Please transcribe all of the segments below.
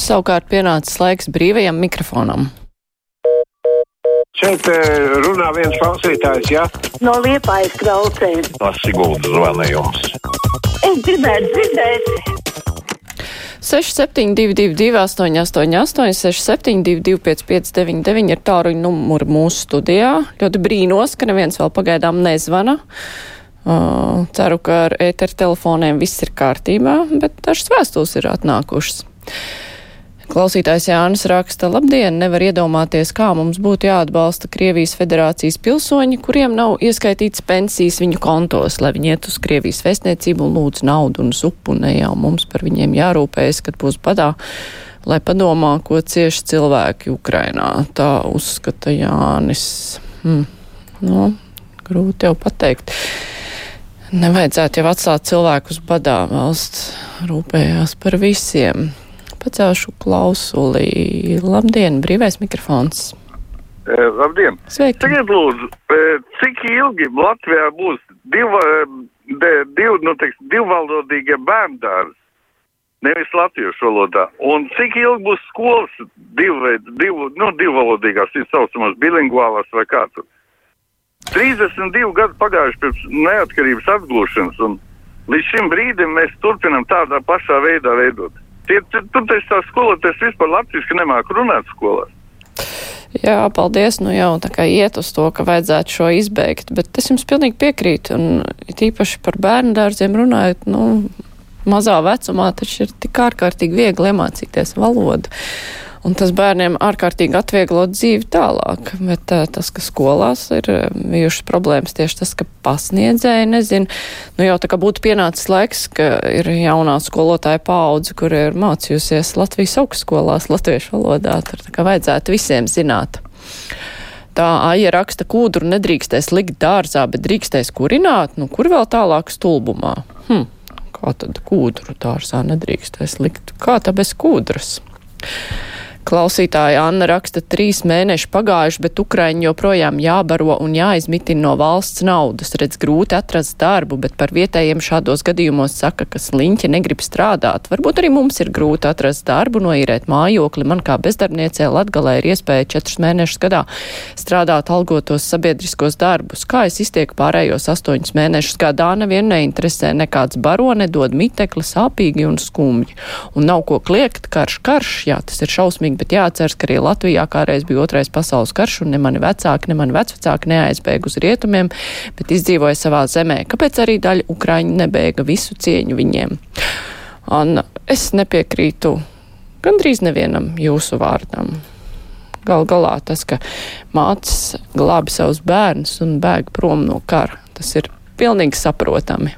Savukārt pienācis laiks brīvajam mikrofonam. Šeit eh, runā viens klausītājs, ja? No liepājas klaucēm. Tas Siguldas zvanījums. Es gribētu dzirdēt. 6722, 888, 672, 559, ir tāruņa numuri mūsu studijā. Ļoti brīnos, ka neviens vēl pagaidām nezvana. Uh, ceru, ka ar ēteru telefoniem viss ir kārtībā, bet dažas vēstules ir atnākušas. Klausītājs Jānis raksta, labdien, nevar iedomāties, kā mums būtu jāatbalsta Krievijas federācijas pilsoņi, kuriem nav ieskaitīts pensijas viņu kontos, lai viņi iet uz Krievijas vēstniecību un lūdz naudu un zupu, ne jau mums par viņiem jārūpējas, kad būs badā, lai padomā, ko cieši cilvēki Ukrainā. Tā uzskata Jānis. Hmm. Nu, grūti jau pateikt. Nevajadzētu jau atstāt cilvēkus badā, valsts rūpējās par visiem. Pacelšu klausuli. Labdien, brīvais mikrofons. E, labdien! Sveiki! Tagad lūdzu, e, cik ilgi Latvijā būs divu, de, divu, nu, teiks, divvalodīgie bērndārs, nevis latviešu valodā, un cik ilgi būs skolas divu, divu, nu, divvalodīgās, tā saucamās bilinguālās vai kā tur? 32 gadu pagājuši pirms neatkarības atgūšanas, un līdz šim brīdim mēs turpinam tādā pašā veidā veidot. Tie, tur taču tā skolotājs vispār latviski nemāk runāt skolās. Jā, paldies. Nu jau tā kā iet uz to, ka vajadzētu šo izbeigt, bet es jums pilnīgi piekrītu. Un tīpaši par bērnu dārziem runājot, nu, mazā vecumā taču ir tik ārkārtīgi viegli iemācīties valodu. Un tas bērniem ārkārtīgi atvieglo dzīvi tālāk. Bet tas, ka skolās ir bijušas problēmas, tieši tas, ka pasniedzēji nezin, nu jau tā kā būtu pienācis laiks, ka ir jaunā skolotāja paudze, kur ir mācījusies Latvijas augstskolās latviešu valodā, tad tā kā vajadzētu visiem zināt. Tā aija raksta, kūdru nedrīkstēs likt dārzā, bet drīkstēs kurināt, nu kur vēl tālāk stulbumā? Hm, kā tad kūdru dārzā nedrīkstēs likt? Kā tā bez kūdras? Klausītāja Anna raksta, trīs mēneši pagājuši, bet Ukraiņi joprojām jābaro un jāizmitina no valsts naudas. Redz, grūti atrast darbu, bet par vietējiem šādos gadījumos saka, ka sliņķi negrib strādāt. Varbūt arī mums ir grūti atrast darbu, noīrēt mājokli. Man kā bezdarbniecē Latgalē ir iespēja četrus mēnešus gadā strādāt algotos sabiedriskos darbus. Kā es iztieku pārējos astoņus mēnešus gadā, nevienu neinteresē nekāds baro, nedod mitekli, sāpīgi un skumji. Un nav ko kliegt, karš, karš, jā, tas ir šausmīgi svarīgi, bet jāatceras, ka arī Latvijā kādreiz bija otrais pasaules karš, un ne mani vecāki, ne mani vecvecāki neaizbēga uz rietumiem, bet izdzīvoja savā zemē. Kāpēc arī daļa Ukraiņu nebēga visu cieņu viņiem? Un es nepiekrītu gandrīz nevienam jūsu vārdam. Gal galā tas, ka mācis glābi savus bērnus un bēg prom no kara, tas ir pilnīgi saprotami.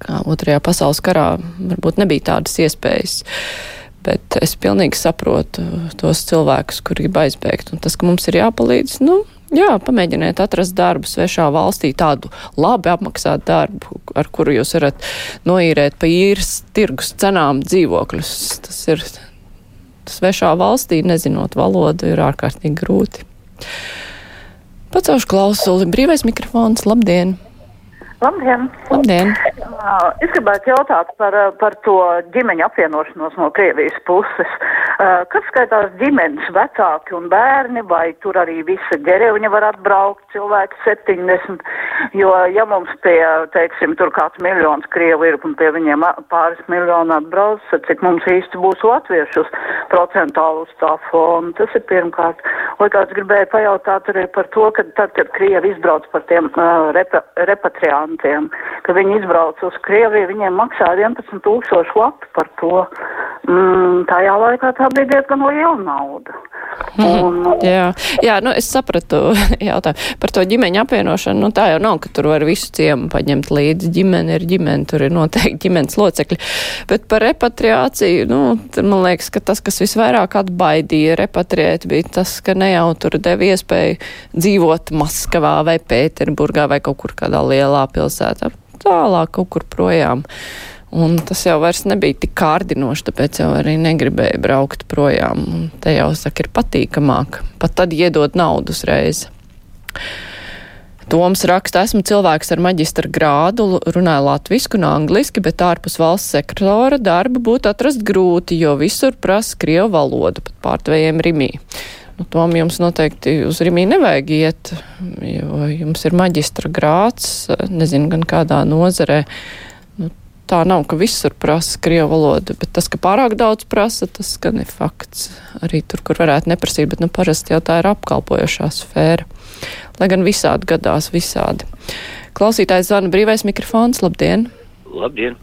Kā otrajā pasaules karā varbūt nebija tādas iespējas. Bet es pilnīgi saprotu tos cilvēkus, kuri grib aizbēgt. Un tas, ka mums ir jāpalīdz, nu, jā, pamēģiniet atrast darbu svešā valstī, tādu labi apmaksātu darbu, ar kuru jūs varat noīrēt pa īres tirgus cenām dzīvokļus. Tas ir svešā valstī, nezinot valodu, ir ārkārtīgi grūti. Pacelšu klausuli, brīvais mikrofons, labdien! Labdien! Labdien. Es gribētu jautāt par, par to ģimeņa apvienošanos no Krievijas puses. Kas skaitās ģimenes vecāki un bērni, vai tur arī visa ģerevņa var atbraukt, cilvēki 70, jo ja mums pie, teiksim, tur kāds miljons Krievi ir un pie viņiem pāris miljonu atbrauc, tad cik mums īsti būs latviešus procentāli uz tā fona, tas ir pirmkārt. Otrkārt gribēju pajautāt arī par to, ka tad, kad Krievi izbrauc par tiem uh, repa, repatriāntiem, migrantiem, ka viņi izbrauc uz Krieviju, viņiem maksā 11 tūkstoši latu par to. Mm, tajā laikā tā bija diezgan liela nauda. Mm, un, jā, jā nu, es sapratu jautājumu par to ģimeņa apvienošanu. Nu, tā jau nav, ka tur var visu ciemu paņemt līdzi. Ģimene ir ģimene, tur ir noteikti ģimenes locekļi. Bet par repatriāciju, nu, man liekas, ka tas, kas visvairāk atbaidīja repatriēt, bija tas, ka ne jau tur deva iespēju dzīvot Maskavā vai Pēterburgā vai kaut kur kādā lielā pilsētā. Tālāk kaut kur projām. Un tas jau nebija tik kārdinoši, tāpēc jau arī negribēja braukt projām. Un te jau, saka, ir patīkamāk. Pat tad iedot naudu uzreiz. Toms raksta, esmu cilvēks ar maģistra grādu, runāju latvisku un angliski, bet ārpus valsts sektora darba būtu atrast grūti, jo visur prasa krievu valodu, pat pārtvējiem rimī. Nu, Tom jums noteikti uz Rimī nevajag iet, jo jums ir maģistra grāts, nezinu gan kādā nozarē. Nu, tā nav, ka visur prasa krievu valodu, bet tas, ka pārāk daudz prasa, tas gan ir fakts. Arī tur, kur varētu neprasīt, bet nu, parasti jau tā ir apkalpojošā sfēra. Lai gan visādi gadās, visādi. Klausītājs zvana brīvais mikrofons. Labdien! Labdien!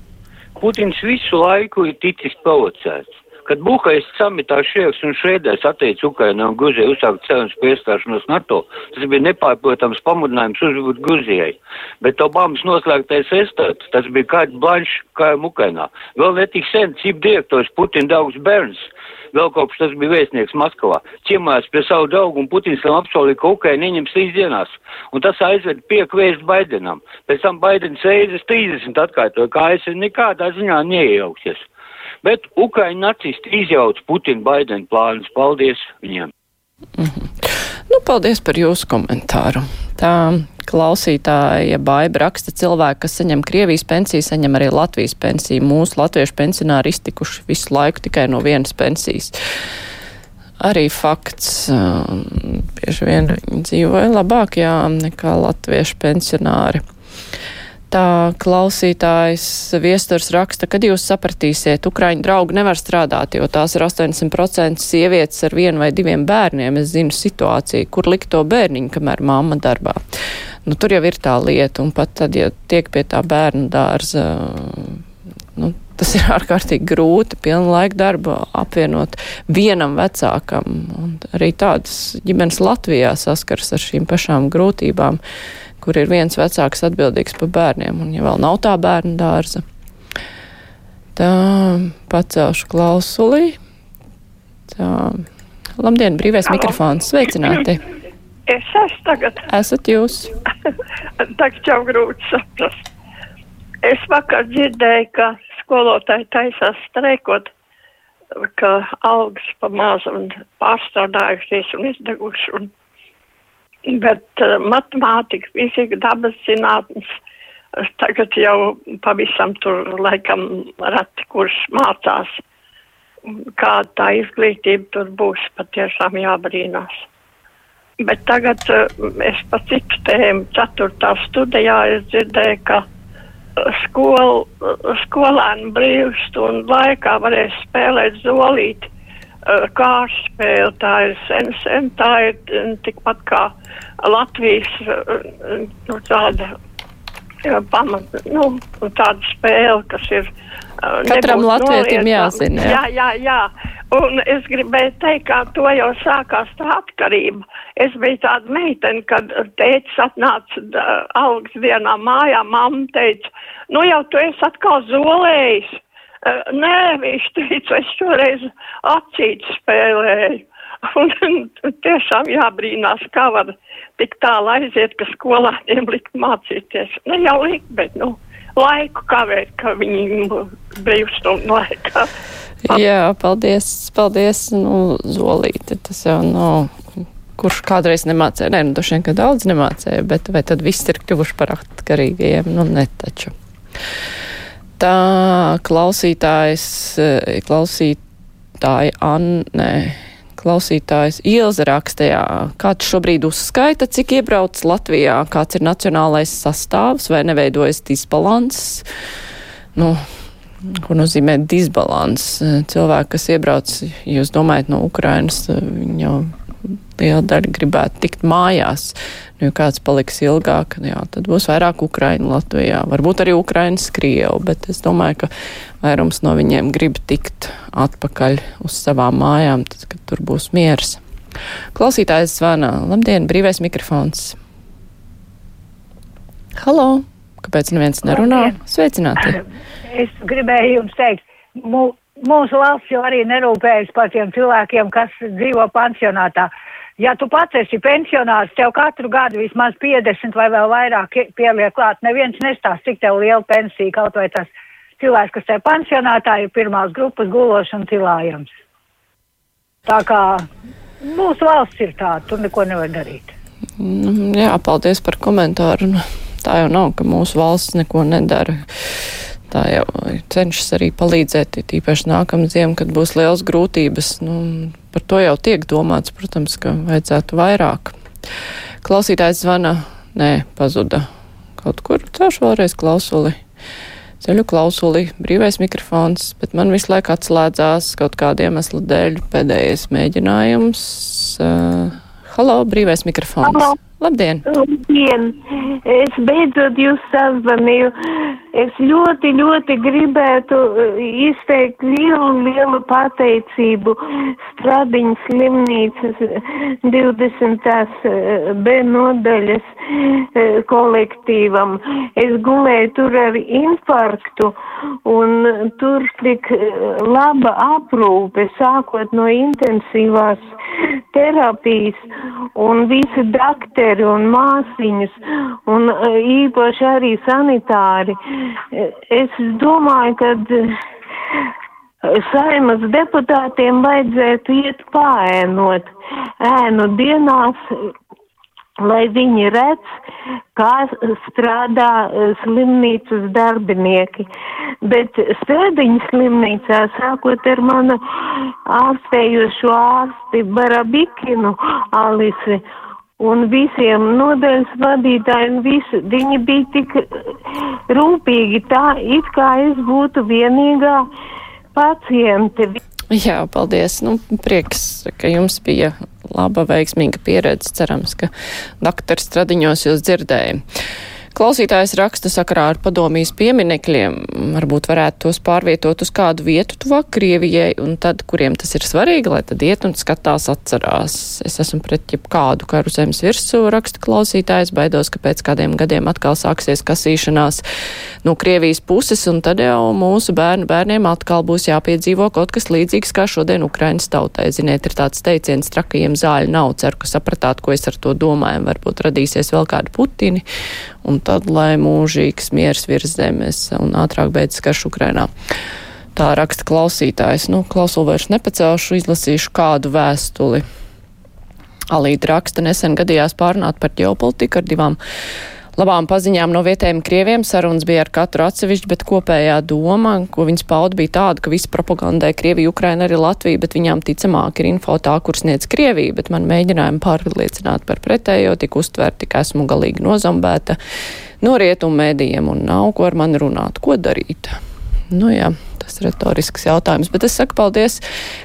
Putins visu laiku ir ticis provocēts. Kad Buhaistas samitā Šieks un Šveidēs atteica Ukrainai un Gruzijai uzsākt sarunas par iestāšanos NATO, tas bija nepārprotams pamudinājums uzbrūt Gruzijai. Bet Obamas noslēgtais estāts, tas bija kāds blanšs kājām Ukrainā. Vēl netik sen cip direktors Putina draugs Berns, vēl kopš tas bija vēstnieks Maskavā, ciemājās pie savu draugu un Putins tam apsolīja, ka Ukraina ieņems trīs dienās. Un tas aizved piekvēst Baidenam. Pēc tam Baidens reizes 30 atkārtoja, ka ASV nekādā ziņā neiejauksies. Bet Ukraiņu nacisti izjauc Putina Baidena plānus. Paldies viņiem! Mm -hmm. nu, paldies par jūsu komentāru. Tā klausītāja baiba raksta cilvēki, kas saņem Krievijas pensiju, saņem arī Latvijas pensiju. Mūsu latviešu pensionāri iztikuši visu laiku tikai no vienas pensijas. Arī fakts, bieži vien viņi dzīvoja labāk, jā, nekā latviešu pensionāri. Tā klausītājs viesturs raksta, kad jūs sapratīsiet, Ukraiņu draugi nevar strādāt, jo tās ir 80% sievietes ar vienu vai diviem bērniem. Es zinu situāciju, kur likt to bērniņu, kamēr mamma darbā. Nu, tur jau ir tā lieta, un pat tad, ja tiek pie tā bērnu dārza, nu, tas ir ārkārtīgi grūti pilnu laiku darbu apvienot vienam vecākam. Un arī tādas ģimenes Latvijā saskars ar šīm pašām grūtībām kur ir viens vecāks atbildīgs par bērniem, un ja vēl nav tā bērnu dārza, tā pacelšu klausulī. Tā, labdien, brīvais Halo. mikrofons, sveicināti! Es esmu tagad. Esat jūs? tagad jau grūti saprast. Es vakar dzirdēju, ka skolotāji taisās streikot, ka algas pa mazu un pārstrādājušies un izdeguši. Un Bet uh, matemātika, fizika, dabas zinātnes tagad jau pavisam tur laikam rati, kurš mācās. Kāda tā izglītība tur būs, patiešām jābrīnās. Bet tagad uh, es pa citu tēmu, ceturtā studijā, es dzirdēju, ka skol, skolēnu brīvstundu laikā varēs spēlēt zolīti kārspēle, tā ir sen, sen, tā ir tikpat kā Latvijas nu, tāda pamat, nu, tāda spēle, kas ir. Katram latvietim jāzina. Jā. jā, jā, jā. Un es gribēju teikt, ka to jau sākās tā atkarība. Es biju tāda meitene, kad tēcis atnāca algas dienā mājā, mamma teica, nu jau tu esi atkal zolējis. Uh, nē, viņš teica, es šoreiz acīt spēlēju. Un tiešām jābrīnās, kā var tik tālu aiziet, ka skolāniem likt mācīties. Ne jau likt, bet, nu, laiku kavēt, ka viņi brīvstundu laikā. Jā, paldies, paldies, nu, Zolīte, tas jau nav, nu, kurš kādreiz nemācēja, nē, nu, droši vien, ka daudz nemācēja, bet vai tad viss ir kļuvuši par atkarīgajiem, nu, netaču tā klausītājs, eh, klausītāja Anne, klausītājs Ilze rakstījā, kāds šobrīd uzskaita, cik iebrauc Latvijā, kāds ir nacionālais sastāvs vai neveidojas disbalans. Nu, ko nozīmē disbalans? Cilvēki, kas iebrauc, jūs domājat no Ukrainas, viņi jau liela daļa gribētu tikt mājās. Nu, ja kāds paliks ilgāk, jā, tad būs vairāk Ukraiņu Latvijā. Varbūt arī Ukraiņas Krievu, bet es domāju, ka vairums no viņiem grib tikt atpakaļ uz savām mājām, tad, kad tur būs miers. Klausītājs zvana. Labdien, brīvais mikrofons. Halo! Kāpēc neviens nerunā? Sveicināti! Es gribēju jums teikt, mūsu valsts jau arī nerūpējas par tiem cilvēkiem, kas dzīvo pansionātā. Ja tu pats esi pensionārs, tev katru gadu vismaz 50 vai vēl vairāk pieliek klāt, neviens nestāst, cik tev liela pensija, kaut vai tas cilvēks, kas tev pensionātā ir pirmās grupas gulošs un cilājams. Tā kā mūsu valsts ir tāda, tur neko nevar darīt. Nu, jā, paldies par komentāru. Nu, tā jau nav, ka mūsu valsts neko nedara. Tā jau cenšas arī palīdzēt, tīpaši nākamā ziema, kad būs liels grūtības. Nu, par to jau tiek domāts, protams, ka vajadzētu vairāk. Klausītājs zvana, nē, pazuda kaut kur. Cēlšu vēlreiz klausuli. Ceļu klausuli, brīvais mikrofons, bet man visu laiku atslēdzās kaut kāda iemesla dēļ pēdējais mēģinājums. Uh, halo, brīvais mikrofons. Halo. Labdien! Labdien! Es beidzot jūs sazvanīju. Es ļoti, ļoti gribētu eh, izteikt lielu, lielu pateicību Stradiņas slimnīcas 20. Eh, B nodaļas eh, kolektīvam. Es gulēju tur ar infarktu un tur tik laba aprūpe, sākot no intensīvās terapijas un visi dakteri un māsiņas un e, īpaši arī sanitāri. E, es domāju, ka e, saimas deputātiem vajadzētu iet pāēnot ēnu dienās, lai viņi redz, kā strādā slimnīcas darbinieki. Bet stradiņas slimnīcā, sākot ar manu ārstējošo ārsti Barabikinu Alisi un visiem nodaļas vadītājiem, visi, viņi bija tik rūpīgi, tā it kā es būtu vienīgā paciente. Jā, paldies. Nu, prieks, ka jums bija laba, veiksmīga pieredze. Cerams, ka doktors Stradiņos jūs dzirdēja. Klausītājs raksta sakarā ar padomijas pieminekļiem, varbūt varētu tos pārvietot uz kādu vietu tuvāk Krievijai, un tad, kuriem tas ir svarīgi, lai tad iet un skatās atcerās. Es esmu pret jebkādu karu zemes virsū, raksta klausītājs, baidos, ka pēc kādiem gadiem atkal sāksies kasīšanās no Krievijas puses, un tad jau mūsu bērnu bērniem atkal būs jāpiedzīvo kaut kas līdzīgs kā šodien Ukrainas tautai. Ziniet, ir tāds teiciens, trakajiem zāļu nav, ceru, ka sapratāt, ko es ar to domāju, varbūt radīsies vēl kādi Putini un tad, lai mūžīgs miers virs zemes un ātrāk beidzas karš Ukrainā. Tā raksta klausītājs. Nu, klausulu vairs nepacelšu, izlasīšu kādu vēstuli. Alīta raksta nesen gadījās pārunāt par ģeopolitiku ar divām labām paziņām no vietējiem krieviem. Sarunas bija ar katru atsevišķi, bet kopējā doma, ko viņas pauda, bija tāda, ka visi propagandē Krieviju, Ukraina, arī Latvija, bet viņām ticamāk ir info tā, kur sniedz Krievija, bet man mēģinājumi pārliecināt par pretējo, tik uztverti, ka esmu galīgi nozombēta no rietumu mēdījiem un nav ko ar mani runāt. Ko darīt? Nu jā. Tas retorisks jautājums, bet es saku paldies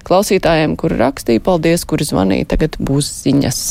klausītājiem, kuri rakstīja, paldies, kuri zvanīja. Tagad būs ziņas.